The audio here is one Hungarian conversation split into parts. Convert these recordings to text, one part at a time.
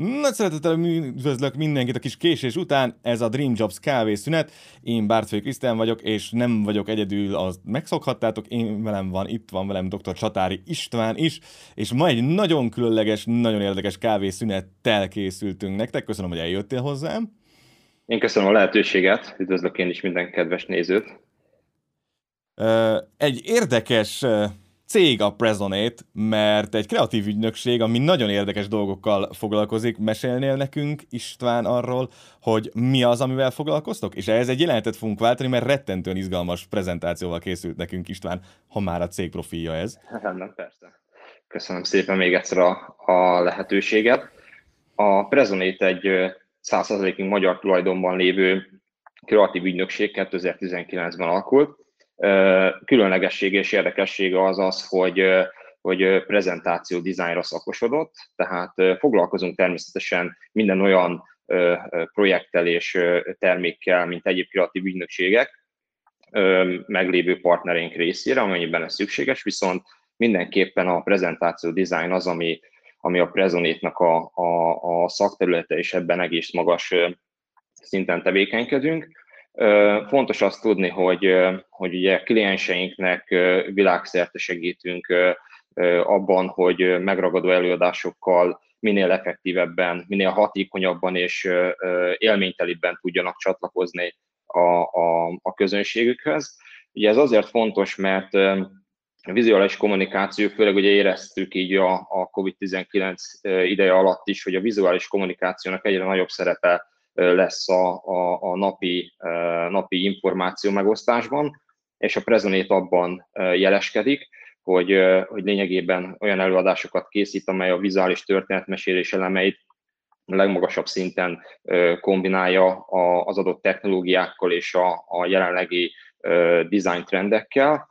Nagy szeretettel üdvözlök mindenkit a kis késés után, ez a Dream Jobs kávészünet. Én Bártfői Krisztián vagyok, és nem vagyok egyedül, az megszokhattátok, én velem van, itt van velem dr. Csatári István is, és ma egy nagyon különleges, nagyon érdekes kávészünettel készültünk nektek. Köszönöm, hogy eljöttél hozzám. Én köszönöm a lehetőséget, üdvözlök én is minden kedves nézőt. Egy érdekes cég a Presonate, mert egy kreatív ügynökség, ami nagyon érdekes dolgokkal foglalkozik. Mesélnél nekünk, István, arról, hogy mi az, amivel foglalkoztok? És ehhez egy jelenetet fogunk váltani, mert rettentően izgalmas prezentációval készült nekünk István, ha már a cég profilja ez. Nem, persze. Köszönöm szépen még egyszer a, a lehetőséget. A Presonate egy 100%-ig magyar tulajdonban lévő kreatív ügynökség 2019-ben alakult, Különlegesség és érdekessége az az, hogy, hogy prezentáció dizájnra szakosodott, tehát foglalkozunk természetesen minden olyan projekttel és termékkel, mint egyéb kreatív ügynökségek, meglévő partnereink részére, amennyiben ez szükséges, viszont mindenképpen a prezentáció dizájn az, ami, ami a Prezonétnak a, a, a szakterülete, és ebben egész magas szinten tevékenykedünk. Fontos azt tudni, hogy, hogy ugye klienseinknek világszerte segítünk abban, hogy megragadó előadásokkal minél effektívebben, minél hatékonyabban és élménytelibben tudjanak csatlakozni a, a, a közönségükhöz. Ugye ez azért fontos, mert a vizuális kommunikáció, főleg ugye éreztük így a, a COVID-19 ideje alatt is, hogy a vizuális kommunikációnak egyre nagyobb szerepe lesz a, a, a napi, napi információ megosztásban, és a Prezonét abban jeleskedik, hogy, hogy lényegében olyan előadásokat készít, amely a vizuális történetmesélés elemeit legmagasabb szinten kombinálja az adott technológiákkal és a, a jelenlegi design trendekkel.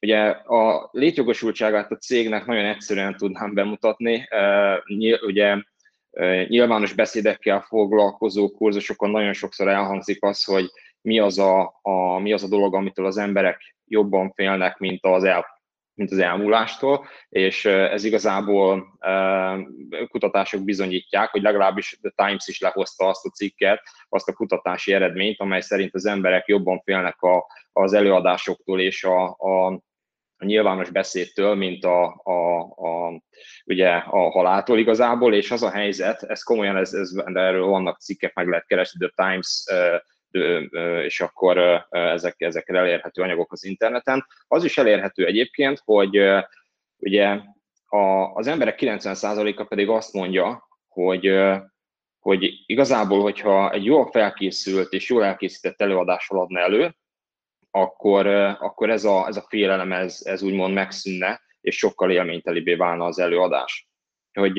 Ugye a létjogosultságát a cégnek nagyon egyszerűen tudnám bemutatni. Ugye nyilvános beszédekkel foglalkozó kurzusokon nagyon sokszor elhangzik az, hogy mi az a, a, mi az a dolog, amitől az emberek jobban félnek, mint az, el, mint az elmúlástól, és ez igazából kutatások bizonyítják, hogy legalábbis The Times is lehozta azt a cikket, azt a kutatási eredményt, amely szerint az emberek jobban félnek a, az előadásoktól és a, a a nyilvános beszédtől, mint a, a, a, ugye a haláltól igazából, és az a helyzet, ez komolyan, ez, ez, erről vannak cikkek, meg lehet keresni, The Times, és akkor ezek, ezekkel elérhető anyagok az interneten. Az is elérhető egyébként, hogy ugye a, az emberek 90%-a pedig azt mondja, hogy, hogy igazából, hogyha egy jól felkészült és jól elkészített előadással adna elő, akkor, akkor ez, a, ez a félelem, ez, ez úgymond megszűnne, és sokkal élménytelibbé válna az előadás. Hogy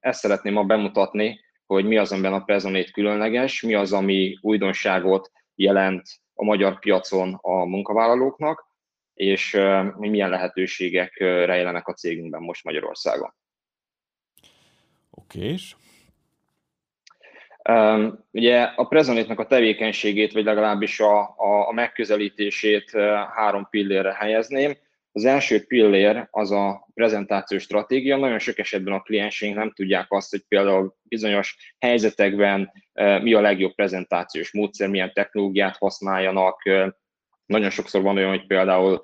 ezt szeretném ma bemutatni, hogy mi az, amiben a Prezonét különleges, mi az, ami újdonságot jelent a magyar piacon a munkavállalóknak, és milyen lehetőségek rejlenek a cégünkben most Magyarországon. Oké, és Ugye a Prezonétnak a tevékenységét, vagy legalábbis a, a, a megközelítését három pillérre helyezném. Az első pillér az a prezentációs stratégia. Nagyon sok esetben a klienseink nem tudják azt, hogy például bizonyos helyzetekben mi a legjobb prezentációs módszer, milyen technológiát használjanak, nagyon sokszor van olyan, hogy például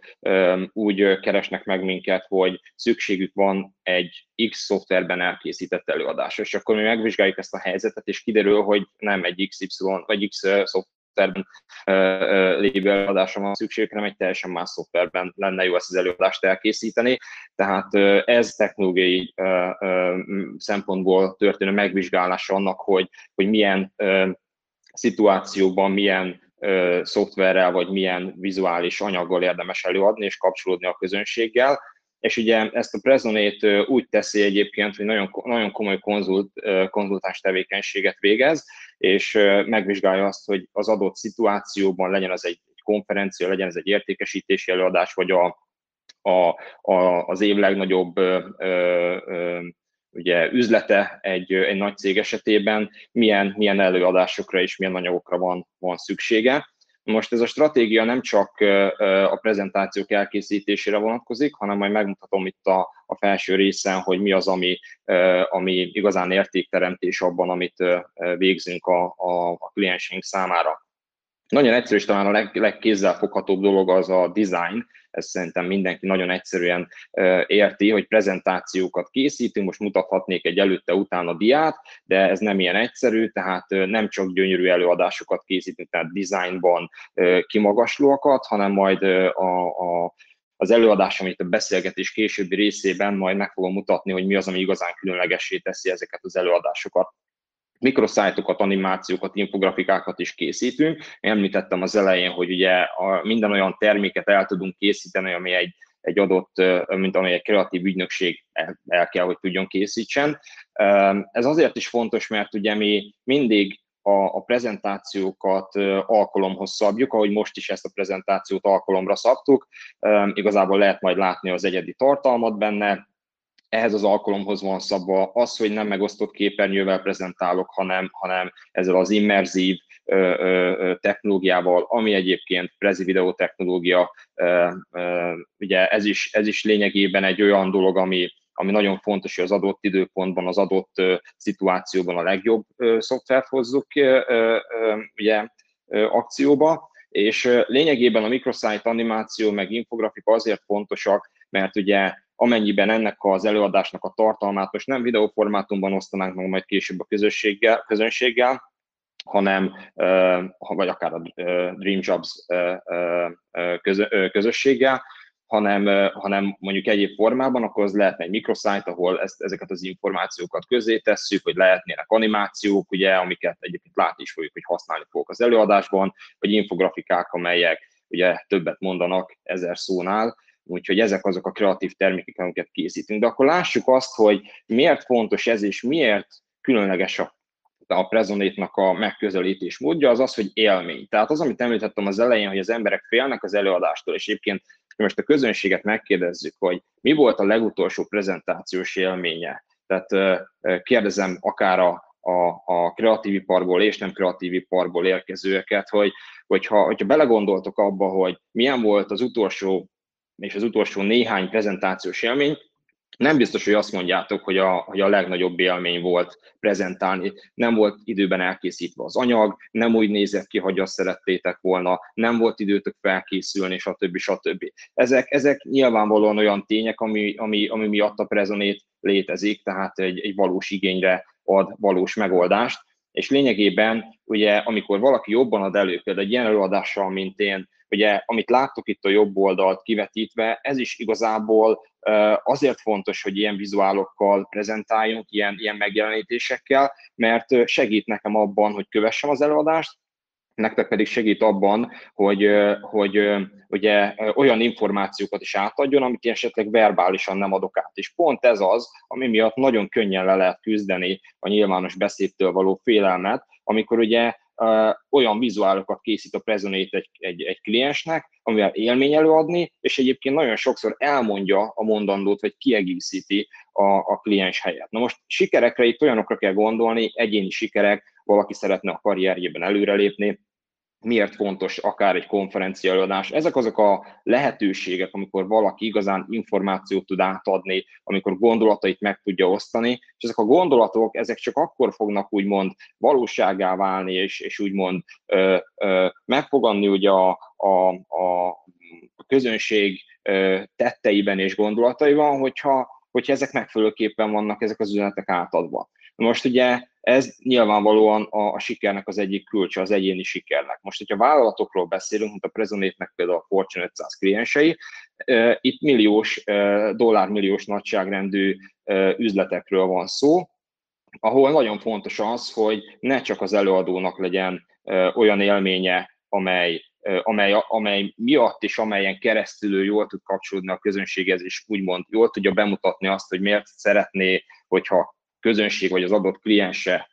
úgy keresnek meg minket, hogy szükségük van egy X szoftverben elkészített előadásra, és akkor mi megvizsgáljuk ezt a helyzetet, és kiderül, hogy nem egy XY vagy X szoftverben lévő előadásra van szükség, hanem egy teljesen más szoftverben lenne jó ezt az előadást elkészíteni. Tehát ez technológiai szempontból történő megvizsgálása annak, hogy, hogy milyen szituációban, milyen szoftverrel, vagy milyen vizuális anyaggal érdemes előadni és kapcsolódni a közönséggel. És ugye ezt a Prezonét úgy teszi egyébként, hogy nagyon, nagyon komoly konzult, konzultáns tevékenységet végez, és megvizsgálja azt, hogy az adott szituációban legyen az egy konferencia, legyen ez egy értékesítési előadás, vagy a, a, a, az év legnagyobb ö, ö, ugye üzlete egy, egy nagy cég esetében milyen, milyen előadásokra és milyen anyagokra van, van szüksége. Most ez a stratégia nem csak a prezentációk elkészítésére vonatkozik, hanem majd megmutatom itt a, a felső részen, hogy mi az, ami, ami igazán értékteremtés abban, amit végzünk a, a, a klienseink számára. Nagyon egyszerű, és talán a leg, legkézzelfoghatóbb dolog az a design, ezt szerintem mindenki nagyon egyszerűen érti, hogy prezentációkat készítünk, most mutathatnék egy előtte-utána diát, de ez nem ilyen egyszerű, tehát nem csak gyönyörű előadásokat készítünk, tehát designban kimagaslóakat, hanem majd a, a az előadás, amit a beszélgetés későbbi részében majd meg fogom mutatni, hogy mi az, ami igazán különlegessé teszi ezeket az előadásokat mikroszájtokat, animációkat, infografikákat is készítünk. Említettem az elején, hogy ugye a, minden olyan terméket el tudunk készíteni, ami egy, egy adott, mint amely egy kreatív ügynökség el, el kell, hogy tudjon készítsen. Ez azért is fontos, mert ugye mi mindig a, a prezentációkat alkalomhoz szabjuk, ahogy most is ezt a prezentációt alkalomra szabtuk. Igazából lehet majd látni az egyedi tartalmat benne, ehhez az alkalomhoz van szabva az, hogy nem megosztott képernyővel prezentálok, hanem, hanem ezzel az immerzív ö, ö, technológiával, ami egyébként Prezi videó technológia, ö, ö, ugye ez is, ez is lényegében egy olyan dolog, ami, ami nagyon fontos, hogy az adott időpontban, az adott szituációban a legjobb szoftvert hozzuk ugye, akcióba, és lényegében a microsite animáció meg infografika azért fontosak, mert ugye amennyiben ennek az előadásnak a tartalmát most nem videóformátumban osztanánk meg majd később a közösséggel, közönséggel, hanem, vagy akár a Dream Jobs közösséggel, hanem, hanem mondjuk egyéb formában, akkor az lehetne egy microsite, ahol ezt, ezeket az információkat közé tesszük, hogy lehetnének animációk, ugye, amiket egyébként látni is fogjuk, hogy használni fogok az előadásban, vagy infografikák, amelyek ugye többet mondanak ezer szónál, Úgyhogy ezek azok a kreatív termékek, amiket készítünk. De akkor lássuk azt, hogy miért fontos ez, és miért különleges a a prezonétnak a megközelítés módja az az, hogy élmény. Tehát az, amit említettem az elején, hogy az emberek félnek az előadástól, és egyébként most a közönséget megkérdezzük, hogy mi volt a legutolsó prezentációs élménye. Tehát kérdezem akár a, a, a kreatív iparból és nem kreatív iparból érkezőeket, hogy hogyha, hogyha belegondoltok abba, hogy milyen volt az utolsó és az utolsó néhány prezentációs élmény, nem biztos, hogy azt mondjátok, hogy a, hogy a legnagyobb élmény volt prezentálni. Nem volt időben elkészítve az anyag, nem úgy nézett ki, hogy azt szerettétek volna, nem volt időtök felkészülni, stb. stb. Ezek, ezek nyilvánvalóan olyan tények, ami, ami, ami miatt a prezonét létezik, tehát egy, egy valós igényre ad valós megoldást. És lényegében, ugye, amikor valaki jobban ad elő, például egy ilyen előadással, mint én, Ugye, amit láttok itt a jobb oldalt kivetítve, ez is igazából azért fontos, hogy ilyen vizuálokkal prezentáljunk, ilyen, ilyen megjelenítésekkel, mert segít nekem abban, hogy kövessem az előadást, nektek pedig segít abban, hogy, hogy ugye olyan információkat is átadjon, amit esetleg verbálisan nem adok át. És pont ez az, ami miatt nagyon könnyen le lehet küzdeni a nyilvános beszédtől való félelmet, amikor ugye olyan vizuálokat készít a Presonate egy, egy, egy kliensnek, amivel élmény előadni, és egyébként nagyon sokszor elmondja a mondandót, vagy kiegészíti a, a kliens helyet. Na most sikerekre itt olyanokra kell gondolni, egyéni sikerek, valaki szeretne a karrierjében előrelépni, miért fontos akár egy konferencia előadás. Ezek azok a lehetőségek, amikor valaki igazán információt tud átadni, amikor gondolatait meg tudja osztani, és ezek a gondolatok, ezek csak akkor fognak úgymond valóságá válni, és, és úgymond ö, ö, megfogadni ugye a, a, a közönség ö, tetteiben és gondolataiban, hogyha, hogyha ezek megfelelőképpen vannak ezek az üzenetek átadva. Most ugye ez nyilvánvalóan a, a sikernek az egyik kulcsa, az egyéni sikernek. Most, hogyha vállalatokról beszélünk, mint a Prezonétnek például a Fortune 500 kliensei, itt milliós, dollármilliós nagyságrendű üzletekről van szó, ahol nagyon fontos az, hogy ne csak az előadónak legyen olyan élménye, amely amely, amely miatt és amelyen keresztül ő jól tud kapcsolódni a közönséghez, és úgymond jól tudja bemutatni azt, hogy miért szeretné, hogyha közönség vagy az adott kliense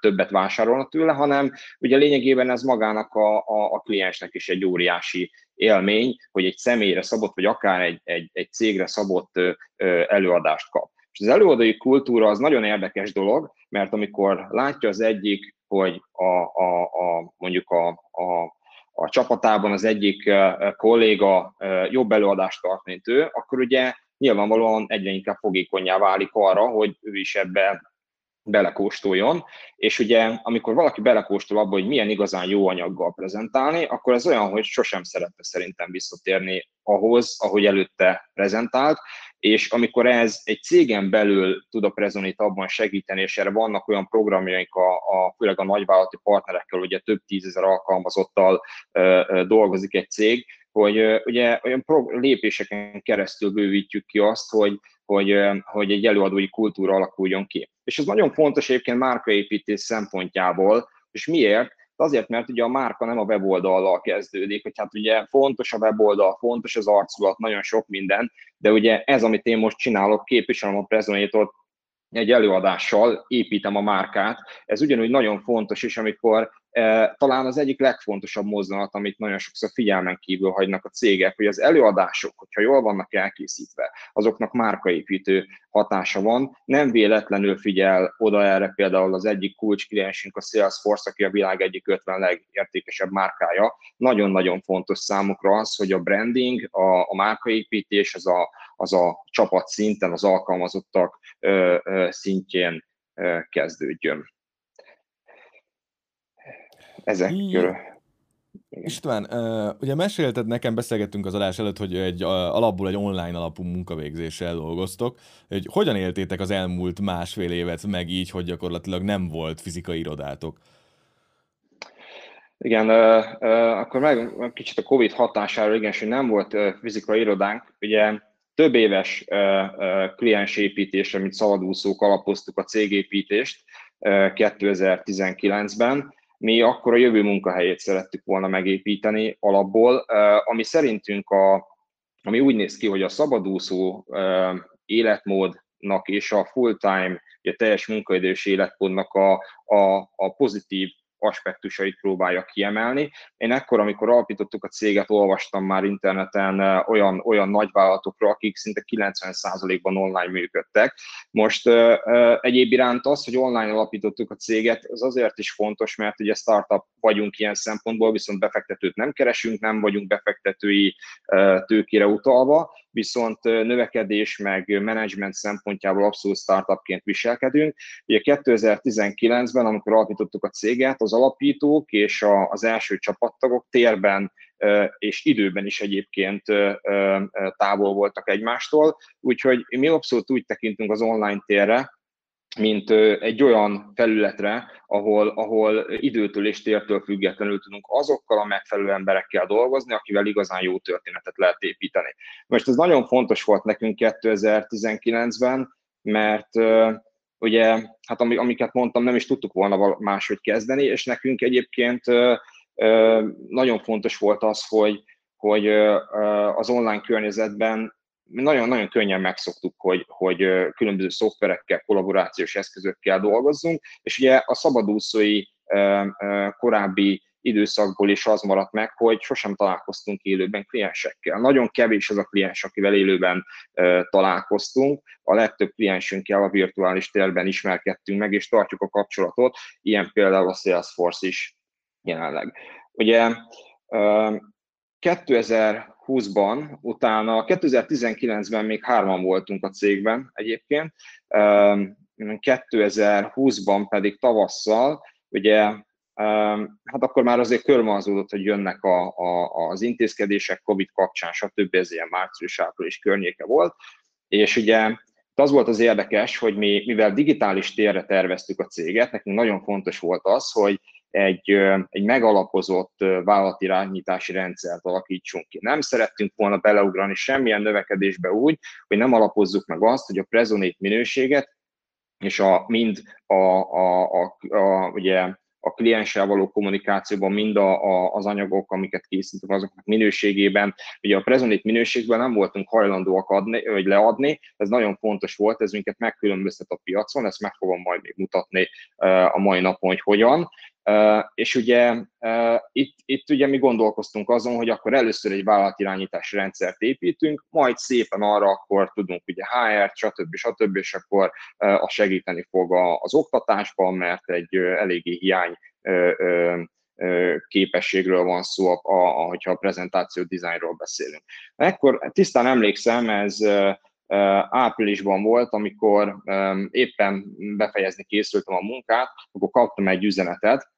többet vásárolna tőle, hanem ugye lényegében ez magának a, a, a kliensnek is egy óriási élmény, hogy egy személyre szabott, vagy akár egy, egy, egy cégre szabott előadást kap. És az előadói kultúra az nagyon érdekes dolog, mert amikor látja az egyik, hogy a, a, a mondjuk a, a a csapatában az egyik kolléga jobb előadást tart, mint ő, akkor ugye nyilvánvalóan egyre inkább fogékonyá válik arra, hogy ő is ebbe belekóstoljon, és ugye amikor valaki belekóstol abba, hogy milyen igazán jó anyaggal prezentálni, akkor ez olyan, hogy sosem szeretne szerintem visszatérni ahhoz, ahogy előtte prezentált, és amikor ez egy cégen belül tud a Prezonit abban segíteni, és erre vannak olyan programjaink, a, a, főleg a nagyvállalati partnerekkel, ugye több tízezer alkalmazottal ö, ö, dolgozik egy cég, hogy ugye olyan lépéseken keresztül bővítjük ki azt, hogy, hogy, hogy egy előadói kultúra alakuljon ki. És ez nagyon fontos egyébként márkaépítés szempontjából, és miért? Azért, mert ugye a márka nem a weboldallal kezdődik, hogy hát ugye fontos a weboldal, fontos az arculat, nagyon sok minden, de ugye ez, amit én most csinálok, képviselem a Prezonétot egy előadással, építem a márkát, ez ugyanúgy nagyon fontos, és amikor talán az egyik legfontosabb mozzanat, amit nagyon sokszor figyelmen kívül hagynak a cégek, hogy az előadások, hogyha jól vannak elkészítve, azoknak márkaépítő hatása van. Nem véletlenül figyel oda erre például az egyik kulcskliensünk, a Salesforce, aki a világ egyik 50 legértékesebb márkája. Nagyon-nagyon fontos számukra az, hogy a branding, a, a márkaépítés, az a, az a csapat szinten, az alkalmazottak ö, ö, szintjén ö, kezdődjön ezek körül. István, ugye mesélted nekem, beszélgettünk az adás előtt, hogy egy alapból egy online alapú munkavégzéssel dolgoztok, hogy hogyan éltétek az elmúlt másfél évet meg így, hogy gyakorlatilag nem volt fizikai irodátok? Igen, akkor meg kicsit a Covid hatásáról, igen, hogy nem volt fizikai irodánk. Ugye több éves kliensépítésre, mint szabadúszók alapoztuk a cégépítést 2019-ben, mi akkor a jövő munkahelyét szerettük volna megépíteni alapból, ami szerintünk a, ami úgy néz ki, hogy a szabadúszó életmódnak és a full-time, a teljes munkaidős életmódnak a, a, a pozitív aspektusait próbálja kiemelni. Én ekkor, amikor alapítottuk a céget, olvastam már interneten olyan, olyan nagyvállalatokról, akik szinte 90%-ban online működtek. Most egyéb iránt az, hogy online alapítottuk a céget, az azért is fontos, mert ugye startup vagyunk ilyen szempontból, viszont befektetőt nem keresünk, nem vagyunk befektetői tőkére utalva, viszont növekedés meg menedzsment szempontjából abszolút startupként viselkedünk. Ugye 2019-ben, amikor alapítottuk a céget, az alapítók és az első csapattagok térben és időben is egyébként távol voltak egymástól, úgyhogy mi abszolút úgy tekintünk az online térre, mint egy olyan felületre, ahol, ahol időtől és tértől függetlenül tudunk azokkal a megfelelő emberekkel dolgozni, akivel igazán jó történetet lehet építeni. Most ez nagyon fontos volt nekünk 2019-ben, mert ugye, hát amiket mondtam, nem is tudtuk volna máshogy kezdeni, és nekünk egyébként nagyon fontos volt az, hogy, hogy az online környezetben nagyon-nagyon könnyen megszoktuk, hogy, hogy különböző szoftverekkel, kollaborációs eszközökkel dolgozzunk, és ugye a szabadúszói korábbi időszakból is az maradt meg, hogy sosem találkoztunk élőben kliensekkel. Nagyon kevés az a kliens, akivel élőben találkoztunk. A legtöbb kliensünkkel a virtuális térben ismerkedtünk meg, és tartjuk a kapcsolatot. Ilyen például a Salesforce is jelenleg. Ugye 2020-ban, utána 2019-ben még hárman voltunk a cégben egyébként, 2020-ban pedig tavasszal, ugye hát akkor már azért körmazódott, hogy jönnek a, a, az intézkedések Covid kapcsán, stb. ez ilyen március-április környéke volt, és ugye az volt az érdekes, hogy mi, mivel digitális térre terveztük a céget, nekünk nagyon fontos volt az, hogy egy, egy megalapozott vállalatirányítási rendszert alakítsunk ki. Nem szerettünk volna beleugrani semmilyen növekedésbe úgy, hogy nem alapozzuk meg azt, hogy a prezonét minőséget és a, mind a, a, a, a, ugye a klienssel való kommunikációban, mind a, a, az anyagok, amiket készítünk, azoknak minőségében. Ugye a prezonét minőségben nem voltunk hajlandóak adni, vagy leadni, ez nagyon fontos volt, ez minket megkülönböztet a piacon, ezt meg fogom majd még mutatni a mai napon, hogy hogyan. És ugye itt, itt ugye mi gondolkoztunk azon, hogy akkor először egy vállalatirányítási rendszert építünk, majd szépen arra akkor tudunk ugye HR, stb. stb. és akkor a segíteni fog az oktatásban, mert egy eléggé hiány képességről van szó, a, a, hogyha a prezentáció dizájnról beszélünk. Ekkor tisztán emlékszem, ez áprilisban volt, amikor éppen befejezni készültem a munkát, akkor kaptam egy üzenetet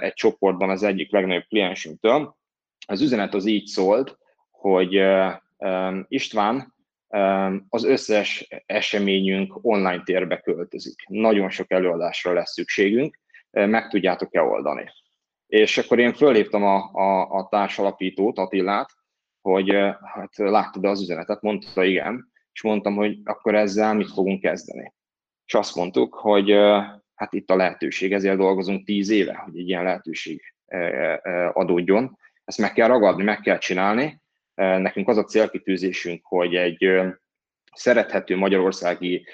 egy csoportban az egyik legnagyobb kliensünktől. Az üzenet az így szólt, hogy István, az összes eseményünk online térbe költözik. Nagyon sok előadásra lesz szükségünk, meg tudjátok-e oldani. És akkor én fölhívtam a, a, a társalapítót, Attillát, hogy hát láttad az üzenetet, mondta igen, és mondtam, hogy akkor ezzel mit fogunk kezdeni. És azt mondtuk, hogy hát itt a lehetőség, ezért dolgozunk tíz éve, hogy egy ilyen lehetőség adódjon. Ezt meg kell ragadni, meg kell csinálni. Nekünk az a célkitűzésünk, hogy egy szerethető magyarországi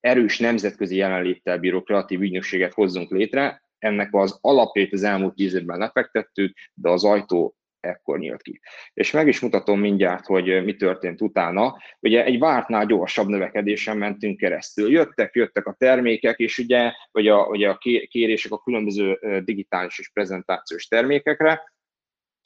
erős nemzetközi jelenléttel bíró kreatív ügynökséget hozzunk létre. Ennek az alapjait az elmúlt tíz évben lefektettük, de az ajtó ekkor nyílt ki. És meg is mutatom mindjárt, hogy mi történt utána. Ugye egy vártnál gyorsabb növekedésen mentünk keresztül. Jöttek, jöttek a termékek, és ugye, vagy a, ugye a kérések a különböző digitális és prezentációs termékekre,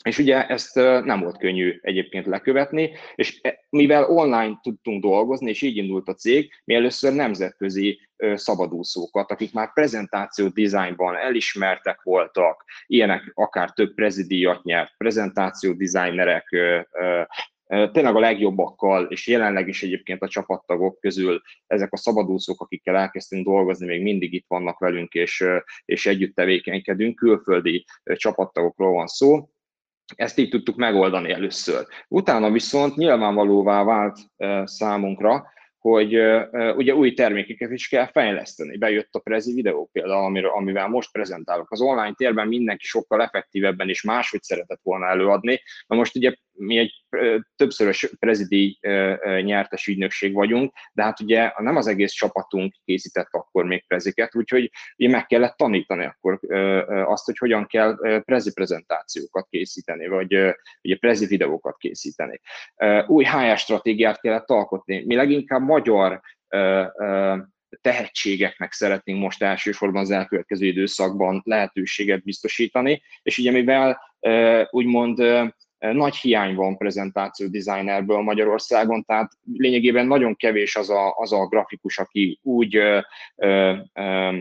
és ugye ezt nem volt könnyű egyébként lekövetni, és e, mivel online tudtunk dolgozni, és így indult a cég, mi először nemzetközi szabadúszókat, akik már prezentáció dizájnban elismertek voltak, ilyenek akár több prezidíjat nyert, prezentáció designerek, tényleg a legjobbakkal, és jelenleg is egyébként a csapattagok közül ezek a szabadúszók, akikkel elkezdtünk dolgozni, még mindig itt vannak velünk, és, és együtt tevékenykedünk, külföldi csapattagokról van szó, ezt így tudtuk megoldani először. Utána viszont nyilvánvalóvá vált számunkra, hogy ugye új termékeket is kell fejleszteni. Bejött a Prezi videó például, amiről, amivel most prezentálok. Az online térben mindenki sokkal effektívebben és máshogy szeretett volna előadni. Na most ugye mi egy többszörös prezidi nyertes ügynökség vagyunk, de hát ugye nem az egész csapatunk készített akkor még preziket, úgyhogy meg kellett tanítani akkor azt, hogy hogyan kell prezi prezentációkat készíteni, vagy ugye prezi videókat készíteni. Új HR stratégiát kellett alkotni. Mi leginkább magyar tehetségeknek szeretnénk most elsősorban az elkövetkező időszakban lehetőséget biztosítani, és ugye mivel úgymond nagy hiány van prezentáció designerből Magyarországon, tehát lényegében nagyon kevés az a, az a grafikus, aki úgy ö, ö, ö,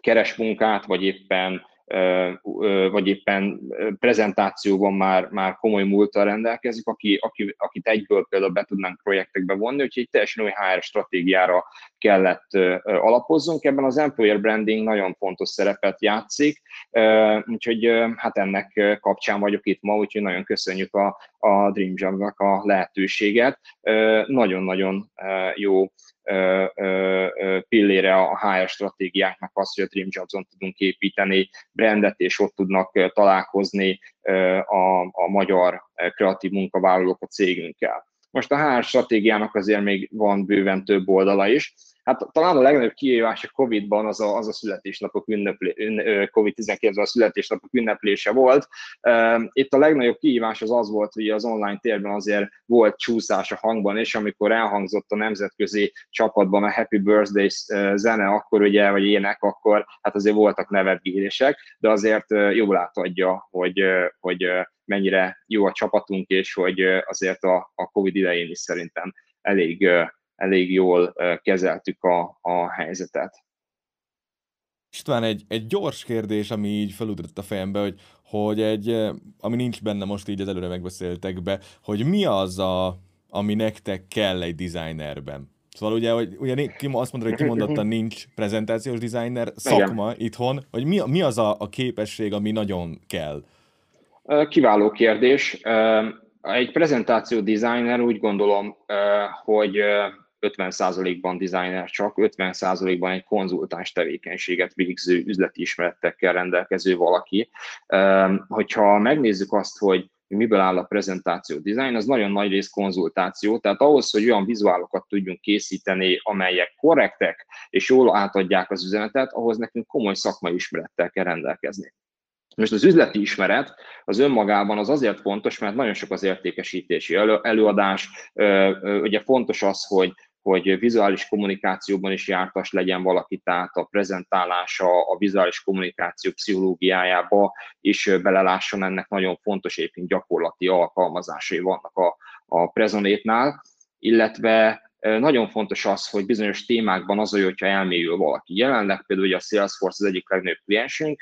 keres munkát, vagy éppen vagy éppen prezentációban már, már komoly múltal rendelkezik, aki, aki, akit egyből például be tudnánk projektekbe vonni, úgyhogy teljesen új HR stratégiára kellett alapozzunk. Ebben az employer branding nagyon fontos szerepet játszik, úgyhogy hát ennek kapcsán vagyok itt ma, úgyhogy nagyon köszönjük a, a Dream Job-nak a lehetőséget. Nagyon-nagyon jó pillére a HR stratégiáknak az, hogy a Dream Jobs-on tudunk építeni brandet, és ott tudnak találkozni a, a magyar kreatív munkavállalók a cégünkkel. Most a HR stratégiának azért még van bőven több oldala is, Hát talán a legnagyobb kihívás a Covid-ban az a, az a születésnapok ünneplé, COVID-19 a születésnapok ünneplése volt. Itt a legnagyobb kihívás az az volt, hogy az online térben azért volt csúszás a hangban, és amikor elhangzott a nemzetközi csapatban a Happy Birthday zene, akkor ugye, vagy ének, akkor hát azért voltak nevetgélések, de azért jól átadja, hogy, hogy mennyire jó a csapatunk, és hogy azért a, a Covid idején is szerintem elég elég jól kezeltük a, a helyzetet. István, egy, egy gyors kérdés, ami így felugrott a fejembe, hogy, hogy egy, ami nincs benne most így az előre megbeszéltek be, hogy mi az, a, ami nektek kell egy designerben? Szóval ugye, hogy ugye azt mondod, hogy kimondottan nincs prezentációs designer szakma Igen. itthon, hogy mi, mi az a, a képesség, ami nagyon kell? Kiváló kérdés. Egy prezentáció designer úgy gondolom, hogy 50%-ban designer csak, 50%-ban egy konzultáns tevékenységet végző üzleti ismeretekkel rendelkező valaki. Hogyha megnézzük azt, hogy miből áll a prezentáció design, az nagyon nagy rész konzultáció, tehát ahhoz, hogy olyan vizuálokat tudjunk készíteni, amelyek korrektek és jól átadják az üzenetet, ahhoz nekünk komoly szakmai ismerettel kell rendelkezni. Most az üzleti ismeret az önmagában az azért fontos, mert nagyon sok az értékesítési elő, előadás, ugye fontos az, hogy hogy vizuális kommunikációban is jártas legyen valaki, tehát a prezentálása, a vizuális kommunikáció pszichológiájába is belelásson, ennek nagyon fontos egyébként gyakorlati alkalmazásai vannak a, a Prezonétnál, illetve nagyon fontos az, hogy bizonyos témákban az, hogyha elmélyül valaki. Jelenleg például a Salesforce az egyik legnagyobb kliensünk,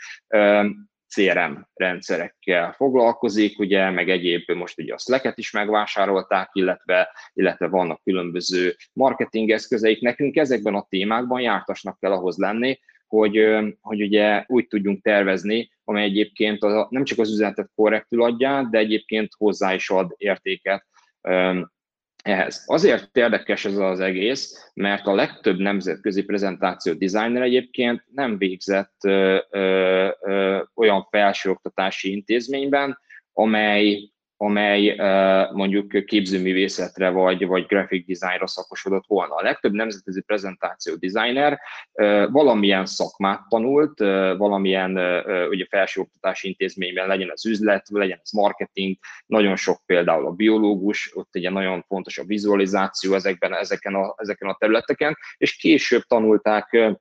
CRM rendszerekkel foglalkozik, ugye, meg egyéb, most ugye a Slack-et is megvásárolták, illetve, illetve vannak különböző marketing eszközeik. Nekünk ezekben a témákban jártasnak kell ahhoz lenni, hogy, hogy ugye úgy tudjunk tervezni, amely egyébként az, nem csak az üzenetet korrektül adja, de egyébként hozzá is ad értéket ehhez. Azért érdekes ez az egész, mert a legtöbb nemzetközi prezentáció designer egyébként nem végzett ö, ö, ö, olyan felsőoktatási intézményben, amely amely mondjuk képzőművészetre vagy, vagy graphic designra szakosodott volna. A legtöbb nemzetközi prezentáció designer valamilyen szakmát tanult, valamilyen ugye felsőoktatási intézményben legyen az üzlet, legyen az marketing, nagyon sok például a biológus, ott ugye nagyon fontos a vizualizáció ezekben, ezeken, a, ezeken a területeken, és később tanulták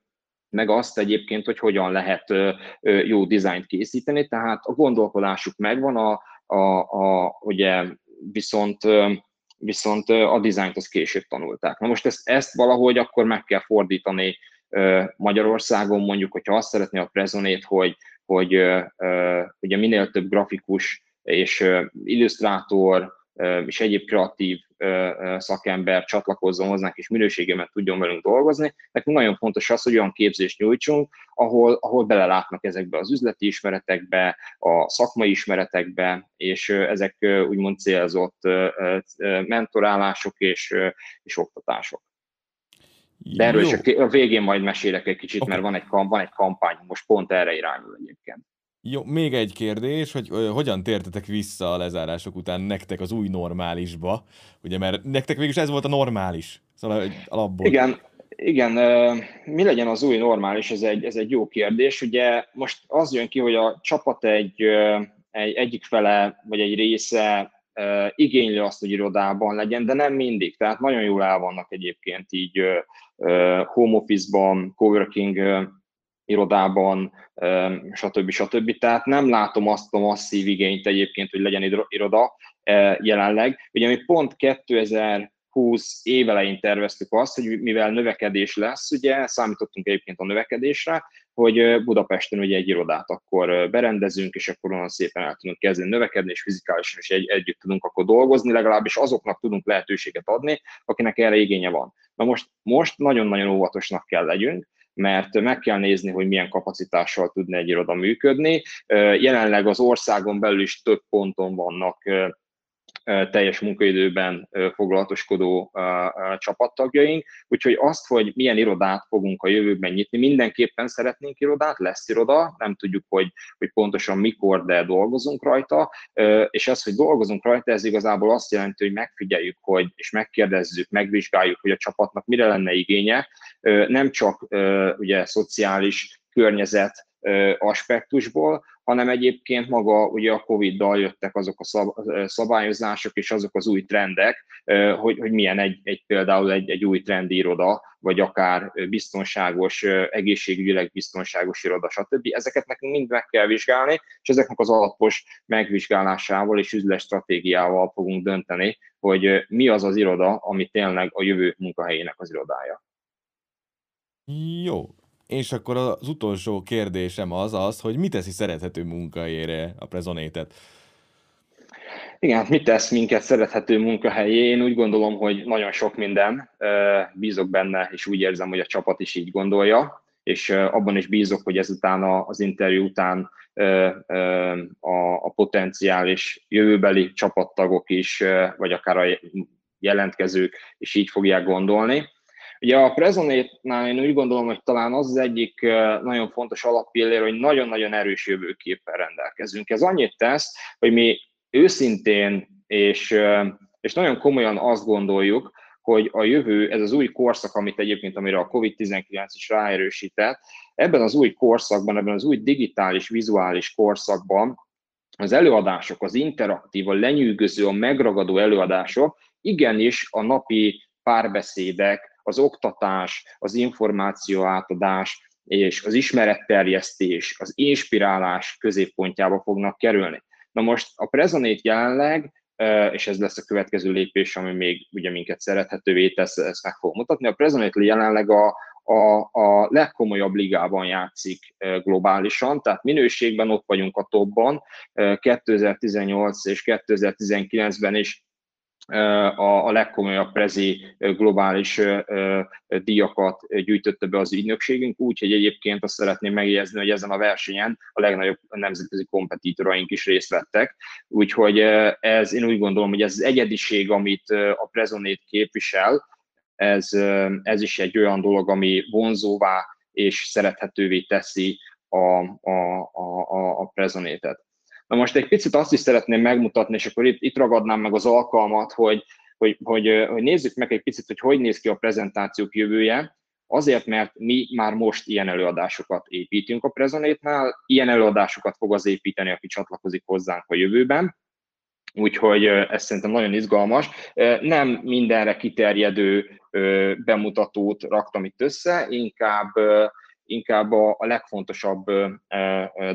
meg azt egyébként, hogy hogyan lehet jó dizájnt készíteni, tehát a gondolkodásuk megvan, a, a, a, ugye viszont viszont a dizájnt azt később tanulták. Na most ezt, ezt valahogy akkor meg kell fordítani Magyarországon, mondjuk, hogyha azt szeretné a Prezonét, hogy, hogy ugye minél több grafikus és illusztrátor és egyéb kreatív szakember csatlakozzon hozzánk, és minőségében tudjon velünk dolgozni. Nekünk nagyon fontos az, hogy olyan képzést nyújtsunk, ahol, ahol belelátnak ezekbe az üzleti ismeretekbe, a szakmai ismeretekbe, és ezek úgymond célzott mentorálások és, és oktatások. De erről Jó. csak a végén majd mesélek egy kicsit, okay. mert van egy, van egy kampány, most pont erre irányul egyébként. Jó, még egy kérdés, hogy ö, hogyan tértetek vissza a lezárások után nektek az új normálisba? Ugye, mert nektek végül ez volt a normális, szóval alapból. Igen, igen, mi legyen az új normális, ez egy, ez egy jó kérdés. Ugye most az jön ki, hogy a csapat egy, egy egyik fele, vagy egy része igényli azt, hogy irodában legyen, de nem mindig. Tehát nagyon jól el vannak egyébként így home office-ban, coworking irodában, stb. stb. Tehát nem látom azt a masszív igényt egyébként, hogy legyen iroda jelenleg. Ugye mi pont 2020 évelején terveztük azt, hogy mivel növekedés lesz, ugye számítottunk egyébként a növekedésre, hogy Budapesten ugye egy irodát akkor berendezünk, és akkor onnan szépen el tudunk kezdeni növekedni, és fizikálisan is egy, együtt tudunk akkor dolgozni, legalábbis azoknak tudunk lehetőséget adni, akinek erre igénye van. Na most, most nagyon-nagyon óvatosnak kell legyünk, mert meg kell nézni, hogy milyen kapacitással tudna egy iroda működni. Jelenleg az országon belül is több ponton vannak teljes munkaidőben foglalatoskodó csapattagjaink, úgyhogy azt, hogy milyen irodát fogunk a jövőben nyitni, mindenképpen szeretnénk irodát, lesz iroda, nem tudjuk, hogy, hogy pontosan mikor, de dolgozunk rajta, és az, hogy dolgozunk rajta, ez igazából azt jelenti, hogy megfigyeljük, hogy, és megkérdezzük, megvizsgáljuk, hogy a csapatnak mire lenne igénye, nem csak ugye szociális környezet aspektusból, hanem egyébként maga ugye a Covid-dal jöttek azok a szabályozások és azok az új trendek, hogy, hogy milyen egy, egy például egy, egy új iroda, vagy akár biztonságos, egészségügyileg biztonságos iroda, stb. Ezeket nekünk mind meg kell vizsgálni, és ezeknek az alapos megvizsgálásával és üzlet stratégiával fogunk dönteni, hogy mi az az iroda, ami tényleg a jövő munkahelyének az irodája. Jó, és akkor az utolsó kérdésem az az, hogy mit teszi szerethető munkahelyére a Prezonétet? Igen, hát mit tesz minket szerethető munkahelyé? Én úgy gondolom, hogy nagyon sok minden. Bízok benne, és úgy érzem, hogy a csapat is így gondolja, és abban is bízok, hogy ezután az interjú után a potenciális jövőbeli csapattagok is, vagy akár a jelentkezők is így fogják gondolni. Ugye a Prezonétnál én úgy gondolom, hogy talán az az egyik nagyon fontos alappillér, hogy nagyon-nagyon erős jövőképpel rendelkezünk. Ez annyit tesz, hogy mi őszintén és, és nagyon komolyan azt gondoljuk, hogy a jövő, ez az új korszak, amit egyébként, amire a COVID-19 is ráerősített, ebben az új korszakban, ebben az új digitális, vizuális korszakban az előadások, az interaktív, a lenyűgöző, a megragadó előadások igenis a napi párbeszédek, az oktatás, az információ átadás és az ismeretterjesztés, az inspirálás középpontjába fognak kerülni. Na most a Prezonét jelenleg és ez lesz a következő lépés, ami még ugye minket szerethetővé tesz, ezt meg fog mutatni. A Prezonate jelenleg a, a, a legkomolyabb ligában játszik globálisan, tehát minőségben ott vagyunk a topban, 2018 és 2019-ben is a, a legkomolyabb prezi globális díjakat gyűjtötte be az ügynökségünk, úgyhogy egyébként azt szeretném megjegyezni, hogy ezen a versenyen a legnagyobb nemzetközi kompetitoraink is részt vettek, úgyhogy ez, én úgy gondolom, hogy ez az egyediség, amit a Prezonét képvisel, ez, ez is egy olyan dolog, ami vonzóvá és szerethetővé teszi a, a, a, a Prezonétet. Na most egy picit azt is szeretném megmutatni, és akkor itt, itt ragadnám meg az alkalmat, hogy, hogy, hogy, hogy nézzük meg egy picit, hogy hogy néz ki a prezentációk jövője. Azért, mert mi már most ilyen előadásokat építünk a Prezonétnál, ilyen előadásokat fog az építeni, aki csatlakozik hozzánk a jövőben. Úgyhogy ez szerintem nagyon izgalmas. Nem mindenre kiterjedő bemutatót raktam itt össze, inkább, inkább a legfontosabb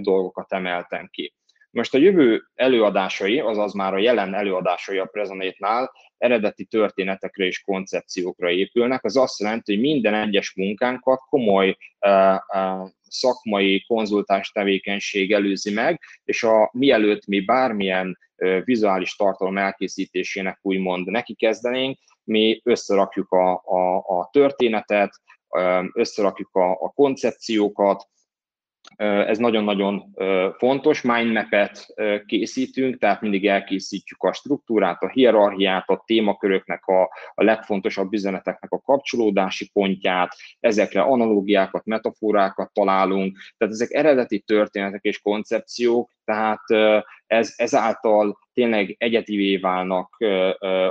dolgokat emeltem ki. Most a jövő előadásai, azaz már a jelen előadásai a Prezonétnál eredeti történetekre és koncepciókra épülnek. Az azt jelenti, hogy minden egyes munkánkat komoly uh, uh, szakmai konzultás tevékenység előzi meg, és a mielőtt mi bármilyen uh, vizuális tartalom elkészítésének úgymond neki kezdenénk, mi összerakjuk a, a, a történetet, összerakjuk a, a koncepciókat, ez nagyon-nagyon fontos, mindmap-et készítünk, tehát mindig elkészítjük a struktúrát, a hierarchiát, a témaköröknek, a, a legfontosabb üzeneteknek a kapcsolódási pontját, ezekre analógiákat, metaforákat találunk, tehát ezek eredeti történetek és koncepciók, tehát ez, ezáltal tényleg egyedivé válnak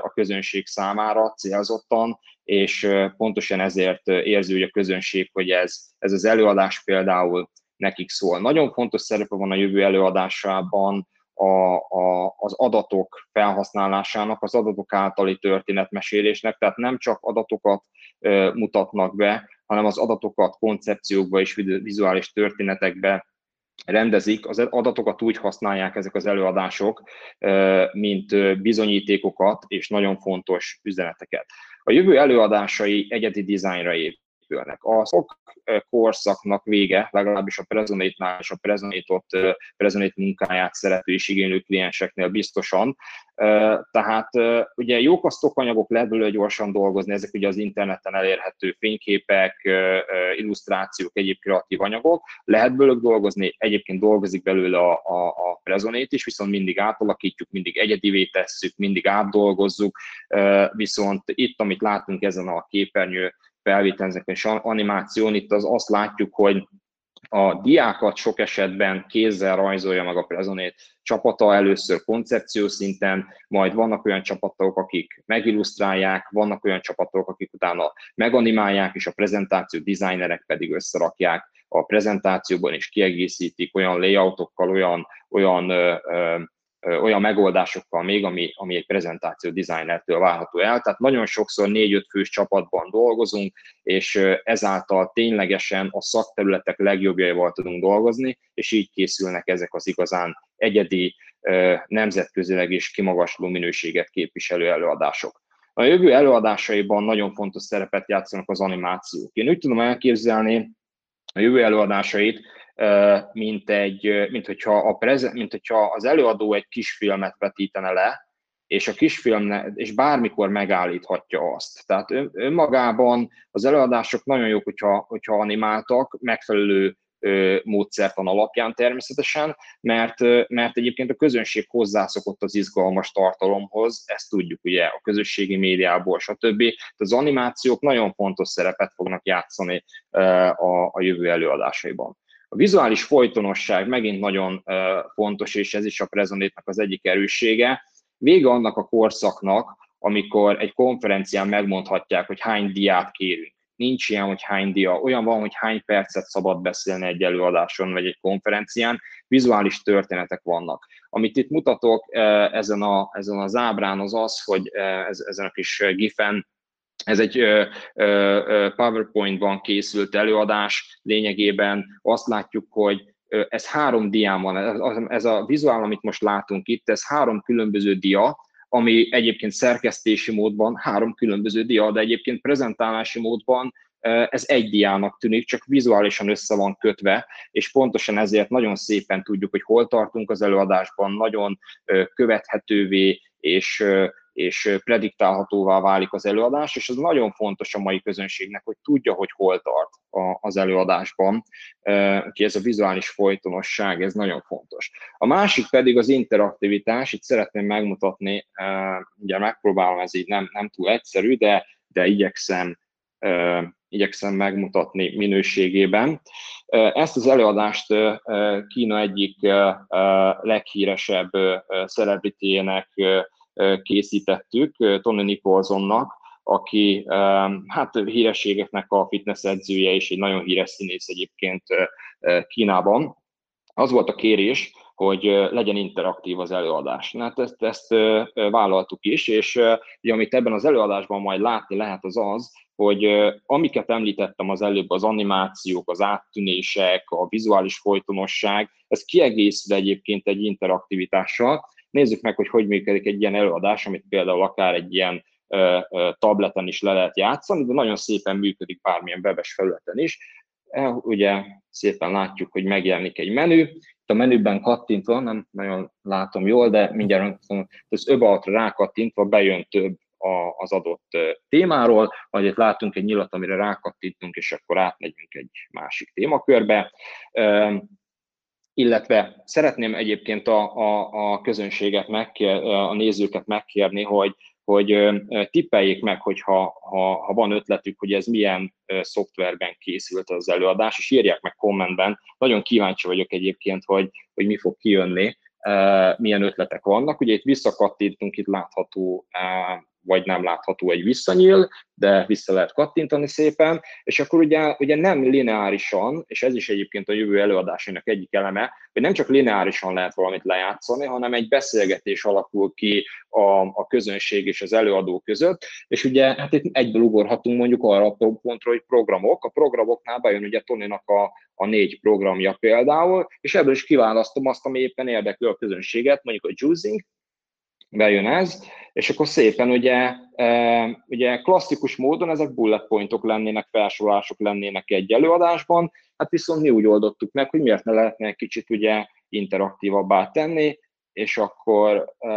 a közönség számára célzottan, és pontosan ezért érzi a közönség, hogy ez, ez az előadás például nekik szól. Nagyon fontos szerepe van a jövő előadásában a, a, az adatok felhasználásának, az adatok általi történetmesélésnek, tehát nem csak adatokat e, mutatnak be, hanem az adatokat koncepciókba és vizuális történetekbe rendezik, az adatokat úgy használják ezek az előadások, mint bizonyítékokat és nagyon fontos üzeneteket. A jövő előadásai egyedi dizájnra épülnek. A szok korszaknak vége, legalábbis a Prezonate-nál és a Prezonate-ot, Prezonate munkáját szerető és igénylő klienseknél biztosan. Tehát ugye jók a anyagok, lehet belőle gyorsan dolgozni, ezek ugye az interneten elérhető fényképek, illusztrációk, egyéb kreatív anyagok. Lehet belőle dolgozni, egyébként dolgozik belőle a, a, a Prezonate is, viszont mindig átalakítjuk, mindig egyedivé tesszük, mindig átdolgozzuk, viszont itt, amit látunk ezen a képernyő felvételezek és animáción, itt az azt látjuk, hogy a diákat sok esetben kézzel rajzolja meg a Prezonét csapata először koncepció szinten, majd vannak olyan csapatok, akik megillusztrálják, vannak olyan csapatok, akik utána meganimálják, és a prezentáció designerek pedig összerakják a prezentációban, és kiegészítik olyan layoutokkal, olyan, olyan ö, ö, olyan megoldásokkal még, ami, ami egy prezentáció designertől várható el. Tehát nagyon sokszor négy-öt fős csapatban dolgozunk, és ezáltal ténylegesen a szakterületek legjobbjaival tudunk dolgozni, és így készülnek ezek az igazán egyedi, nemzetközileg is kimagasló minőséget képviselő előadások. A jövő előadásaiban nagyon fontos szerepet játszanak az animációk. Én úgy tudom elképzelni a jövő előadásait, mint, egy, mint, hogyha a prezen, mint hogyha az előadó egy kisfilmet vetítene le, és a kisfilm, és bármikor megállíthatja azt. Tehát önmagában az előadások nagyon jók, hogyha, hogyha animáltak, megfelelő módszertan alapján természetesen, mert, mert egyébként a közönség hozzászokott az izgalmas tartalomhoz, ezt tudjuk ugye a közösségi médiából, stb. Az animációk nagyon fontos szerepet fognak játszani a, a jövő előadásaiban. A vizuális folytonosság megint nagyon fontos, és ez is a prezonétnak az egyik erőssége. Vége annak a korszaknak, amikor egy konferencián megmondhatják, hogy hány diát kérünk. Nincs ilyen, hogy hány dia. Olyan van, hogy hány percet szabad beszélni egy előadáson vagy egy konferencián. Vizuális történetek vannak. Amit itt mutatok ezen, a, ezen az ábrán az az, hogy ezen a kis gifen ez egy PowerPoint-ban készült előadás, lényegében azt látjuk, hogy ez három dián van, ez a vizuál, amit most látunk itt, ez három különböző dia, ami egyébként szerkesztési módban három különböző dia, de egyébként prezentálási módban ez egy diának tűnik, csak vizuálisan össze van kötve, és pontosan ezért nagyon szépen tudjuk, hogy hol tartunk az előadásban, nagyon követhetővé és és prediktálhatóvá válik az előadás, és ez nagyon fontos a mai közönségnek, hogy tudja, hogy hol tart az előadásban. Úgyhogy ez a vizuális folytonosság, ez nagyon fontos. A másik pedig az interaktivitás, itt szeretném megmutatni, ugye megpróbálom, ez így nem, nem túl egyszerű, de, de igyekszem igyekszem megmutatni minőségében. Ezt az előadást Kína egyik leghíresebb celebrityjének készítettük Tony Nicholsonnak, aki hát hírességeknek a fitness edzője, és egy nagyon híres színész egyébként Kínában. Az volt a kérés, hogy legyen interaktív az előadás. Hát ezt, ezt vállaltuk is, és ugye, amit ebben az előadásban majd látni lehet az az, hogy amiket említettem az előbb, az animációk, az áttűnések, a vizuális folytonosság, ez kiegészül egyébként egy interaktivitással, Nézzük meg, hogy hogy működik egy ilyen előadás, amit például akár egy ilyen tableten is le lehet játszani, de nagyon szépen működik bármilyen webes felületen is. E, ugye szépen látjuk, hogy megjelenik egy menü, itt a menüben kattintva, nem nagyon látom jól, de mindjárt az öbaltra rákattintva bejön több az adott témáról, vagy itt látunk egy nyilat, amire rákattintunk, és akkor átmegyünk egy másik témakörbe illetve szeretném egyébként a, a, a közönséget, megkér, a nézőket megkérni, hogy, hogy tippeljék meg, hogy ha, ha, ha van ötletük, hogy ez milyen szoftverben készült az előadás, és írják meg kommentben. Nagyon kíváncsi vagyok egyébként, hogy, hogy mi fog kijönni, milyen ötletek vannak. Ugye itt visszakattintunk, itt látható vagy nem látható egy visszanyíl, de vissza lehet kattintani szépen, és akkor ugye, ugye nem lineárisan, és ez is egyébként a jövő előadásának egyik eleme, hogy nem csak lineárisan lehet valamit lejátszani, hanem egy beszélgetés alakul ki a, a közönség és az előadó között, és ugye hát itt egyből ugorhatunk mondjuk arra a pontra, hogy programok, a programoknál bejön ugye Toninak a, a négy programja például, és ebből is kiválasztom azt, ami éppen érdekli a közönséget, mondjuk a juicing, bejön ez, és akkor szépen ugye, e, ugye klasszikus módon ezek bullet pointok lennének, felsorolások lennének egy előadásban, hát viszont mi úgy oldottuk meg, hogy miért ne lehetne egy kicsit ugye interaktívabbá tenni, és akkor e,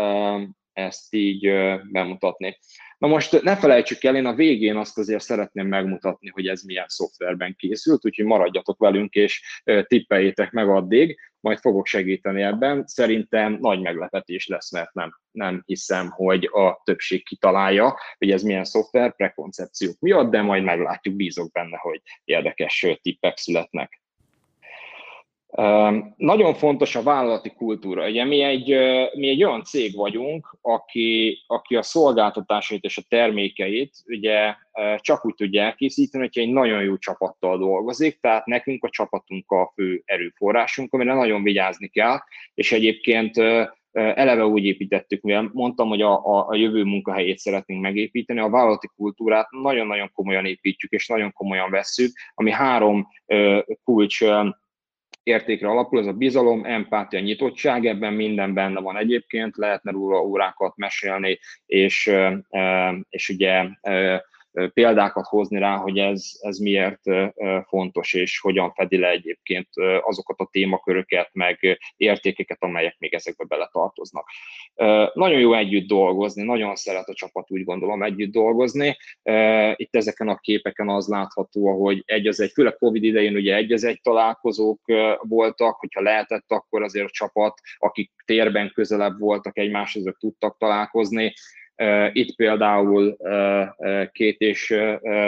ezt így e, bemutatni. Na most ne felejtsük el, én a végén azt azért szeretném megmutatni, hogy ez milyen szoftverben készült, úgyhogy maradjatok velünk és tippeljétek meg addig, majd fogok segíteni ebben. Szerintem nagy meglepetés lesz, mert nem, nem hiszem, hogy a többség kitalálja, hogy ez milyen szoftver, prekoncepciók miatt, de majd meglátjuk, bízok benne, hogy érdekes tippek születnek. Nagyon fontos a vállalati kultúra. Ugye mi egy, mi egy olyan cég vagyunk, aki, aki a szolgáltatásait és a termékeit ugye csak úgy tudja elkészíteni, hogyha egy nagyon jó csapattal dolgozik, tehát nekünk a csapatunk a fő erőforrásunk, amire nagyon vigyázni kell, és egyébként eleve úgy építettük, mivel mondtam, hogy a, a, a jövő munkahelyét szeretnénk megépíteni, a vállalati kultúrát nagyon-nagyon komolyan építjük, és nagyon komolyan vesszük, ami három kulcs értékre alapul, ez a bizalom, empátia, nyitottság, ebben minden benne van egyébként, lehetne róla órákat mesélni, és, és ugye példákat hozni rá, hogy ez, ez miért fontos, és hogyan fedi le egyébként azokat a témaköröket, meg értékeket, amelyek még ezekbe beletartoznak. Nagyon jó együtt dolgozni, nagyon szeret a csapat úgy gondolom együtt dolgozni. Itt ezeken a képeken az látható, hogy egy az egy, főleg Covid idején ugye egy az egy találkozók voltak, hogyha lehetett, akkor azért a csapat, akik térben közelebb voltak egymáshoz, azok tudtak találkozni itt például Két és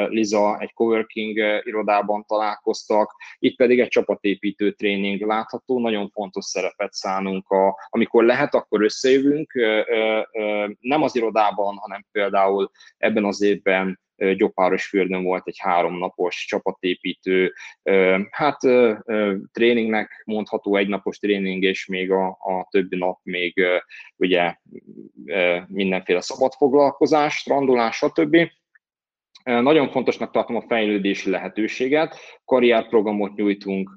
Liza egy coworking irodában találkoztak, itt pedig egy csapatépítő tréning látható, nagyon fontos szerepet szánunk, a, amikor lehet, akkor összejövünk, nem az irodában, hanem például ebben az évben Gyopárosfürdőn volt egy háromnapos csapatépítő, hát tréningnek mondható egynapos tréning, és még a, a többi nap még ugye mindenféle szabad foglalkozás, strandolás, stb. Nagyon fontosnak tartom a fejlődési lehetőséget, karrierprogramot nyújtunk,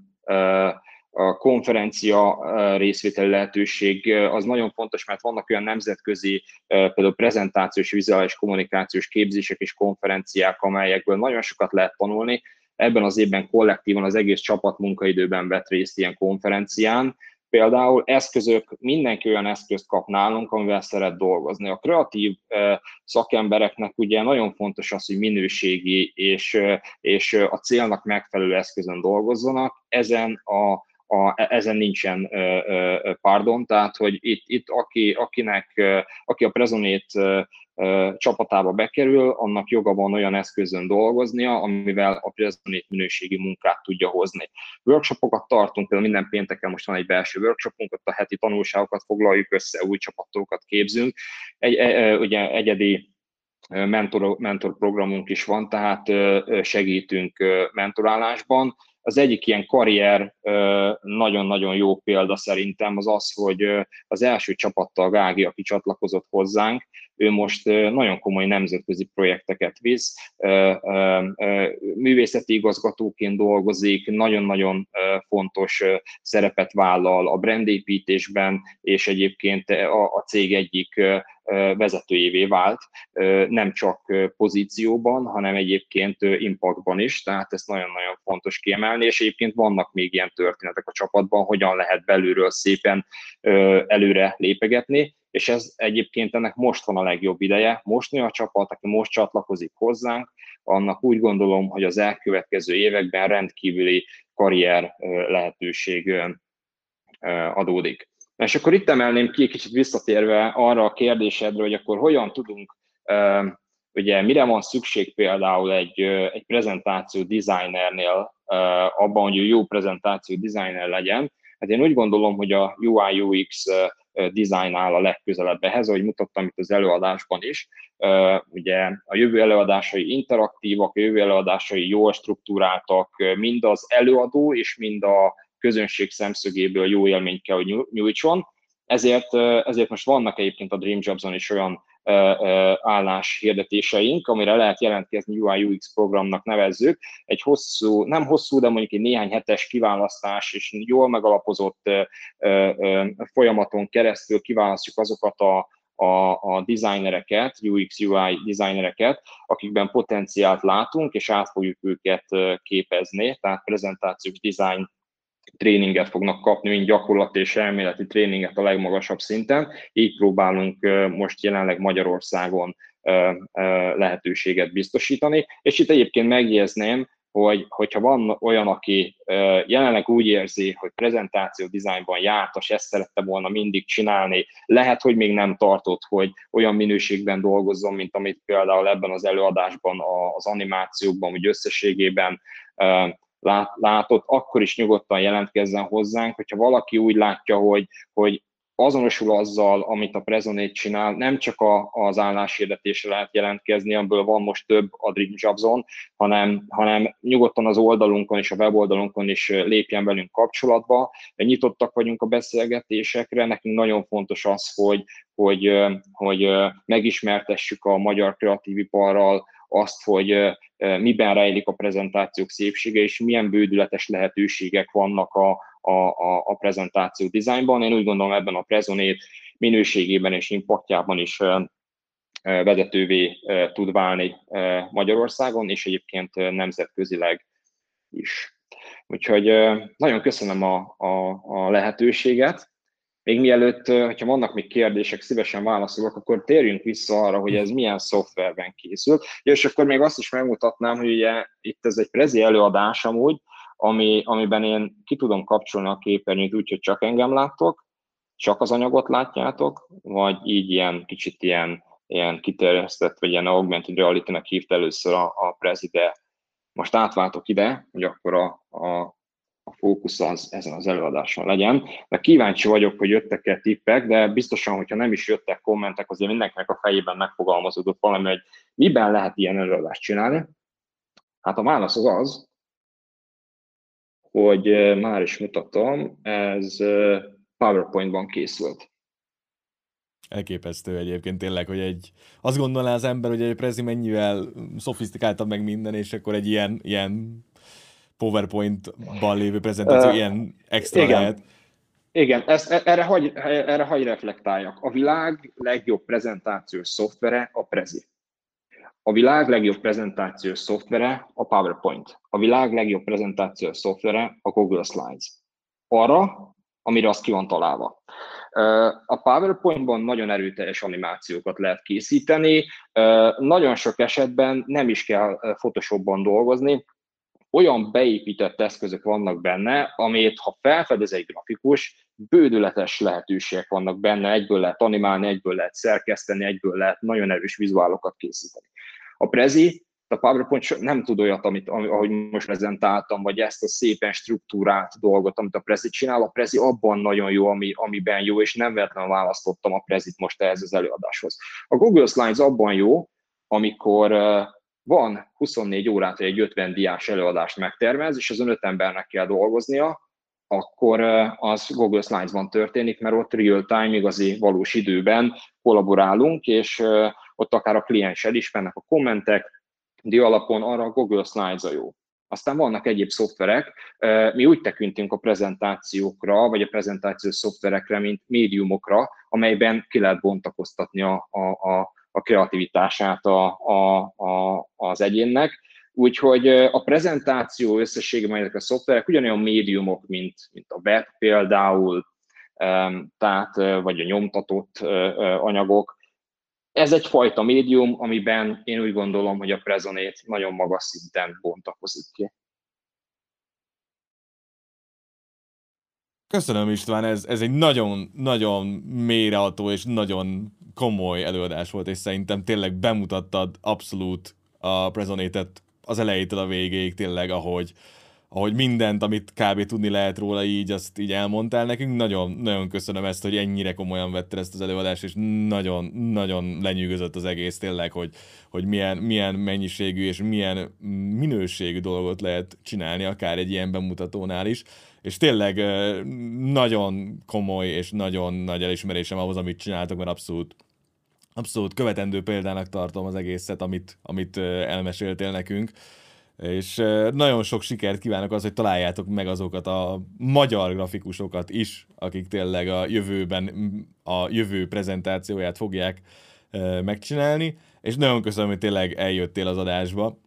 a konferencia részvételi lehetőség az nagyon fontos, mert vannak olyan nemzetközi például prezentációs, vizuális kommunikációs képzések és konferenciák, amelyekből nagyon sokat lehet tanulni. Ebben az évben kollektívan az egész csapat munkaidőben vett részt ilyen konferencián, Például eszközök, mindenki olyan eszközt kap nálunk, amivel szeret dolgozni. A kreatív szakembereknek ugye nagyon fontos az, hogy minőségi és, és a célnak megfelelő eszközön dolgozzanak. Ezen a a, ezen nincsen pardon, tehát hogy itt, itt aki, akinek, aki a Prezonét csapatába bekerül, annak joga van olyan eszközön dolgoznia, amivel a Prezonét minőségi munkát tudja hozni. Workshopokat tartunk, például minden pénteken most van egy belső workshopunk, ott a heti tanulságokat foglaljuk össze, új csapatokat képzünk. Egy, e, ugye egyedi mentor, mentor programunk is van, tehát segítünk mentorálásban az egyik ilyen karrier nagyon-nagyon jó példa szerintem az az, hogy az első csapattal Gági, aki csatlakozott hozzánk, ő most nagyon komoly nemzetközi projekteket visz, művészeti igazgatóként dolgozik, nagyon-nagyon fontos szerepet vállal a brandépítésben, és egyébként a cég egyik vezetőjévé vált, nem csak pozícióban, hanem egyébként impactban is, tehát ezt nagyon-nagyon fontos kiemelni, és egyébként vannak még ilyen történetek a csapatban, hogyan lehet belülről szépen előre lépegetni, és ez egyébként ennek most van a legjobb ideje. Most nő a csapat, aki most csatlakozik hozzánk, annak úgy gondolom, hogy az elkövetkező években rendkívüli karrier lehetőség adódik. És akkor itt emelném ki, kicsit visszatérve arra a kérdésedre, hogy akkor hogyan tudunk, ugye mire van szükség például egy, egy prezentáció designernél, abban, hogy jó prezentáció designer legyen. Hát én úgy gondolom, hogy a UI UX design áll a legközelebb ehhez, ahogy mutattam itt az előadásban is. Ugye a jövő előadásai interaktívak, a jövő előadásai jól struktúráltak, mind az előadó és mind a közönség szemszögéből jó élményt kell, hogy nyújtson. Ezért, ezért most vannak egyébként a Dream Jobs-on is olyan állás hirdetéseink, amire lehet jelentkezni UI UX programnak nevezzük. Egy hosszú, nem hosszú, de mondjuk egy néhány hetes kiválasztás és jól megalapozott folyamaton keresztül kiválasztjuk azokat a, a, a designereket, UX, UI designereket, akikben potenciált látunk, és át fogjuk őket képezni, tehát prezentációs design tréninget fognak kapni, mint gyakorlat és elméleti tréninget a legmagasabb szinten. Így próbálunk most jelenleg Magyarországon lehetőséget biztosítani. És itt egyébként megjegyezném, hogy, hogyha van olyan, aki jelenleg úgy érzi, hogy prezentáció dizájnban jártas, ezt szerette volna mindig csinálni, lehet, hogy még nem tartott, hogy olyan minőségben dolgozzon, mint amit például ebben az előadásban, az animációkban, vagy összességében lát, látott, akkor is nyugodtan jelentkezzen hozzánk, hogyha valaki úgy látja, hogy, hogy azonosul azzal, amit a Prezonét csinál, nem csak a, az álláshirdetésre lehet jelentkezni, amiből van most több a Dream Jobs-on, hanem, hanem nyugodtan az oldalunkon és a weboldalunkon is lépjen velünk kapcsolatba. Nyitottak vagyunk a beszélgetésekre, nekünk nagyon fontos az, hogy, hogy, hogy megismertessük a magyar kreatív iparral azt, hogy miben rejlik a prezentációk szépsége, és milyen bődületes lehetőségek vannak a, a, a, a prezentáció dizájnban. Én úgy gondolom ebben a prezonét minőségében és impaktjában is vezetővé tud válni Magyarországon, és egyébként nemzetközileg is. Úgyhogy nagyon köszönöm a, a, a lehetőséget. Még mielőtt, hogyha vannak még kérdések, szívesen válaszolok, akkor térjünk vissza arra, hogy ez milyen szoftverben készült. És akkor még azt is megmutatnám, hogy ugye itt ez egy prezi előadás amúgy, ami, amiben én ki tudom kapcsolni a képernyőt úgy, hogy csak engem láttok, csak az anyagot látjátok, vagy így ilyen kicsit ilyen, ilyen kiterjesztett, vagy ilyen augmented reality-nek hívta először a, a prezi, de most átváltok ide, hogy akkor a, a a fókusz az ezen az előadáson legyen. De kíváncsi vagyok, hogy jöttek-e tippek, de biztosan, hogyha nem is jöttek kommentek, azért mindenkinek a fejében megfogalmazódott valami, hogy miben lehet ilyen előadást csinálni. Hát a válasz az az, hogy már is mutatom, ez PowerPoint-ban készült. Elképesztő egyébként tényleg, hogy egy, azt gondolná az ember, hogy egy prezi mennyivel szofisztikáltabb meg minden, és akkor egy ilyen, ilyen PowerPoint-ban lévő prezentáció uh, ilyen extra igen. lehet. Igen, ezt, e, erre, hagy, erre hagy reflektáljak. A világ legjobb prezentációs szoftvere a Prezi. A világ legjobb prezentációs szoftvere a PowerPoint. A világ legjobb prezentációs szoftvere a Google Slides. Arra, amire az ki van találva. A PowerPoint-ban nagyon erőteljes animációkat lehet készíteni, nagyon sok esetben nem is kell Photoshopban dolgozni, olyan beépített eszközök vannak benne, amit ha felfedez egy grafikus, bődületes lehetőségek vannak benne, egyből lehet animálni, egyből lehet szerkeszteni, egyből lehet nagyon erős vizuálokat készíteni. A Prezi, a PowerPoint nem tud olyat, amit, ahogy most prezentáltam, vagy ezt a szépen struktúrált dolgot, amit a Prezi csinál. A Prezi abban nagyon jó, ami, amiben jó, és nem véletlenül választottam a Prezit most ehhez az előadáshoz. A Google Slides abban jó, amikor van 24 órát, egy 50 diás előadást megtervez, és az öt embernek kell dolgoznia, akkor az Google Slides-ban történik, mert ott real-time, igazi, valós időben kollaborálunk, és ott akár a klienssel is mennek a kommentek, di alapon arra a Google Slides a jó. Aztán vannak egyéb szoftverek, mi úgy tekintünk a prezentációkra, vagy a prezentációs szoftverekre, mint médiumokra, amelyben ki lehet bontakoztatni a, a, a kreativitását a, a, a, az egyénnek. Úgyhogy a prezentáció összességében ezek a szoftverek ugyanolyan médiumok, mint, mint a web például, tehát, vagy a nyomtatott anyagok. Ez egyfajta médium, amiben én úgy gondolom, hogy a prezonét nagyon magas szinten bontakozik ki. Köszönöm István, ez, ez egy nagyon-nagyon mélyreható és nagyon komoly előadás volt, és szerintem tényleg bemutattad abszolút a Prezonétet az elejétől a végéig tényleg, ahogy, ahogy mindent, amit kb. tudni lehet róla, így azt így elmondtál nekünk. Nagyon, nagyon köszönöm ezt, hogy ennyire komolyan vetted ezt az előadást, és nagyon, nagyon lenyűgözött az egész tényleg, hogy, hogy milyen, milyen mennyiségű és milyen minőségű dolgot lehet csinálni, akár egy ilyen bemutatónál is. És tényleg nagyon komoly és nagyon nagy elismerésem ahhoz, amit csináltok, mert abszolút abszolút követendő példának tartom az egészet, amit, amit elmeséltél nekünk. És nagyon sok sikert kívánok az, hogy találjátok meg azokat a magyar grafikusokat is, akik tényleg a jövőben a jövő prezentációját fogják megcsinálni, és nagyon köszönöm, hogy tényleg eljöttél az adásba.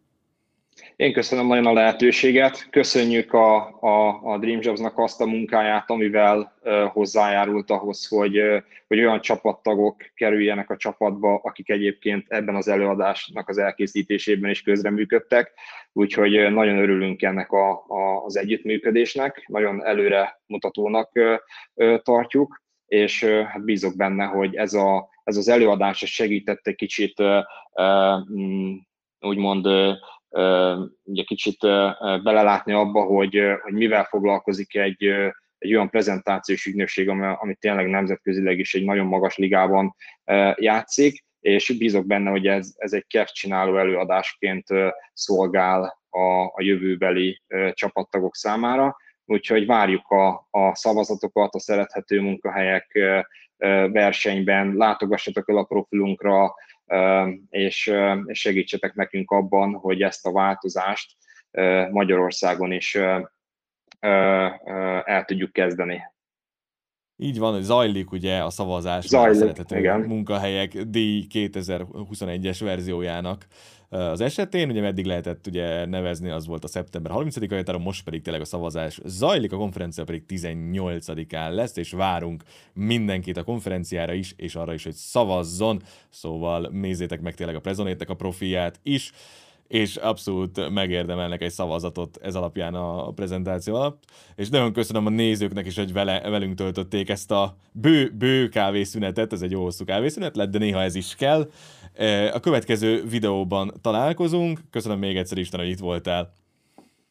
Én köszönöm nagyon a lehetőséget, köszönjük a, a, a Dream Jobs-nak azt a munkáját, amivel hozzájárult ahhoz, hogy, uh, hogy olyan csapattagok kerüljenek a csapatba, akik egyébként ebben az előadásnak az elkészítésében is közreműködtek, úgyhogy nagyon örülünk ennek a, a, az együttműködésnek, nagyon előre mutatónak tartjuk, és hát bízok benne, hogy ez, a, ez az előadás segített egy kicsit uh, úgymond ugye kicsit belelátni abba, hogy, hogy mivel foglalkozik egy, egy olyan prezentációs ügynökség, ami tényleg nemzetközileg is egy nagyon magas ligában játszik, és bízok benne, hogy ez, ez egy csináló előadásként szolgál a, a jövőbeli csapattagok számára. Úgyhogy várjuk a, a szavazatokat, a szerethető munkahelyek versenyben, látogassatok el a profilunkra, és, és segítsetek nekünk abban, hogy ezt a változást Magyarországon is el tudjuk kezdeni. Így van, hogy zajlik ugye a szavazás zajlik, a igen. munkahelyek díj 2021-es verziójának. Az esetén, ugye meddig lehetett ugye nevezni, az volt a szeptember 30-a határa, most pedig tényleg a szavazás zajlik, a konferencia pedig 18-án lesz, és várunk mindenkit a konferenciára is, és arra is, hogy szavazzon, szóval nézzétek meg tényleg a Prezonétnek a profiát is, és abszolút megérdemelnek egy szavazatot ez alapján a prezentáció alatt. És nagyon köszönöm a nézőknek is, hogy vele, velünk töltötték ezt a bő, bő kávészünetet, ez egy jó hosszú kávészünet lett, de néha ez is kell. E, a következő videóban találkozunk. Köszönöm még egyszer Isten, hogy itt voltál.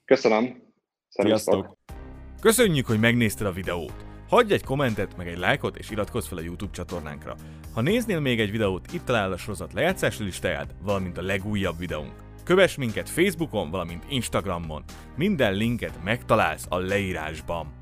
Köszönöm. Sziasztok. Köszönjük, hogy megnézted a videót. Hagyj egy kommentet, meg egy lájkot, és iratkozz fel a YouTube csatornánkra. Ha néznél még egy videót, itt találod a sorozat lejátszási listáját, valamint a legújabb videónk. Kövess minket Facebookon, valamint Instagramon. Minden linket megtalálsz a leírásban.